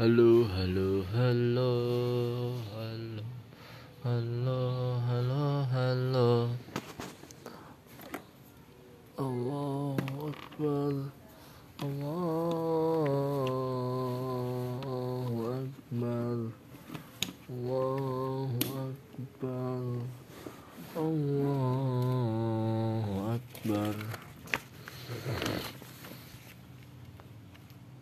Hello, hello, hello, hello, hello, hello, hello. Allah Akbar, Allah Akbar, Allah Akbar, Allah Akbar.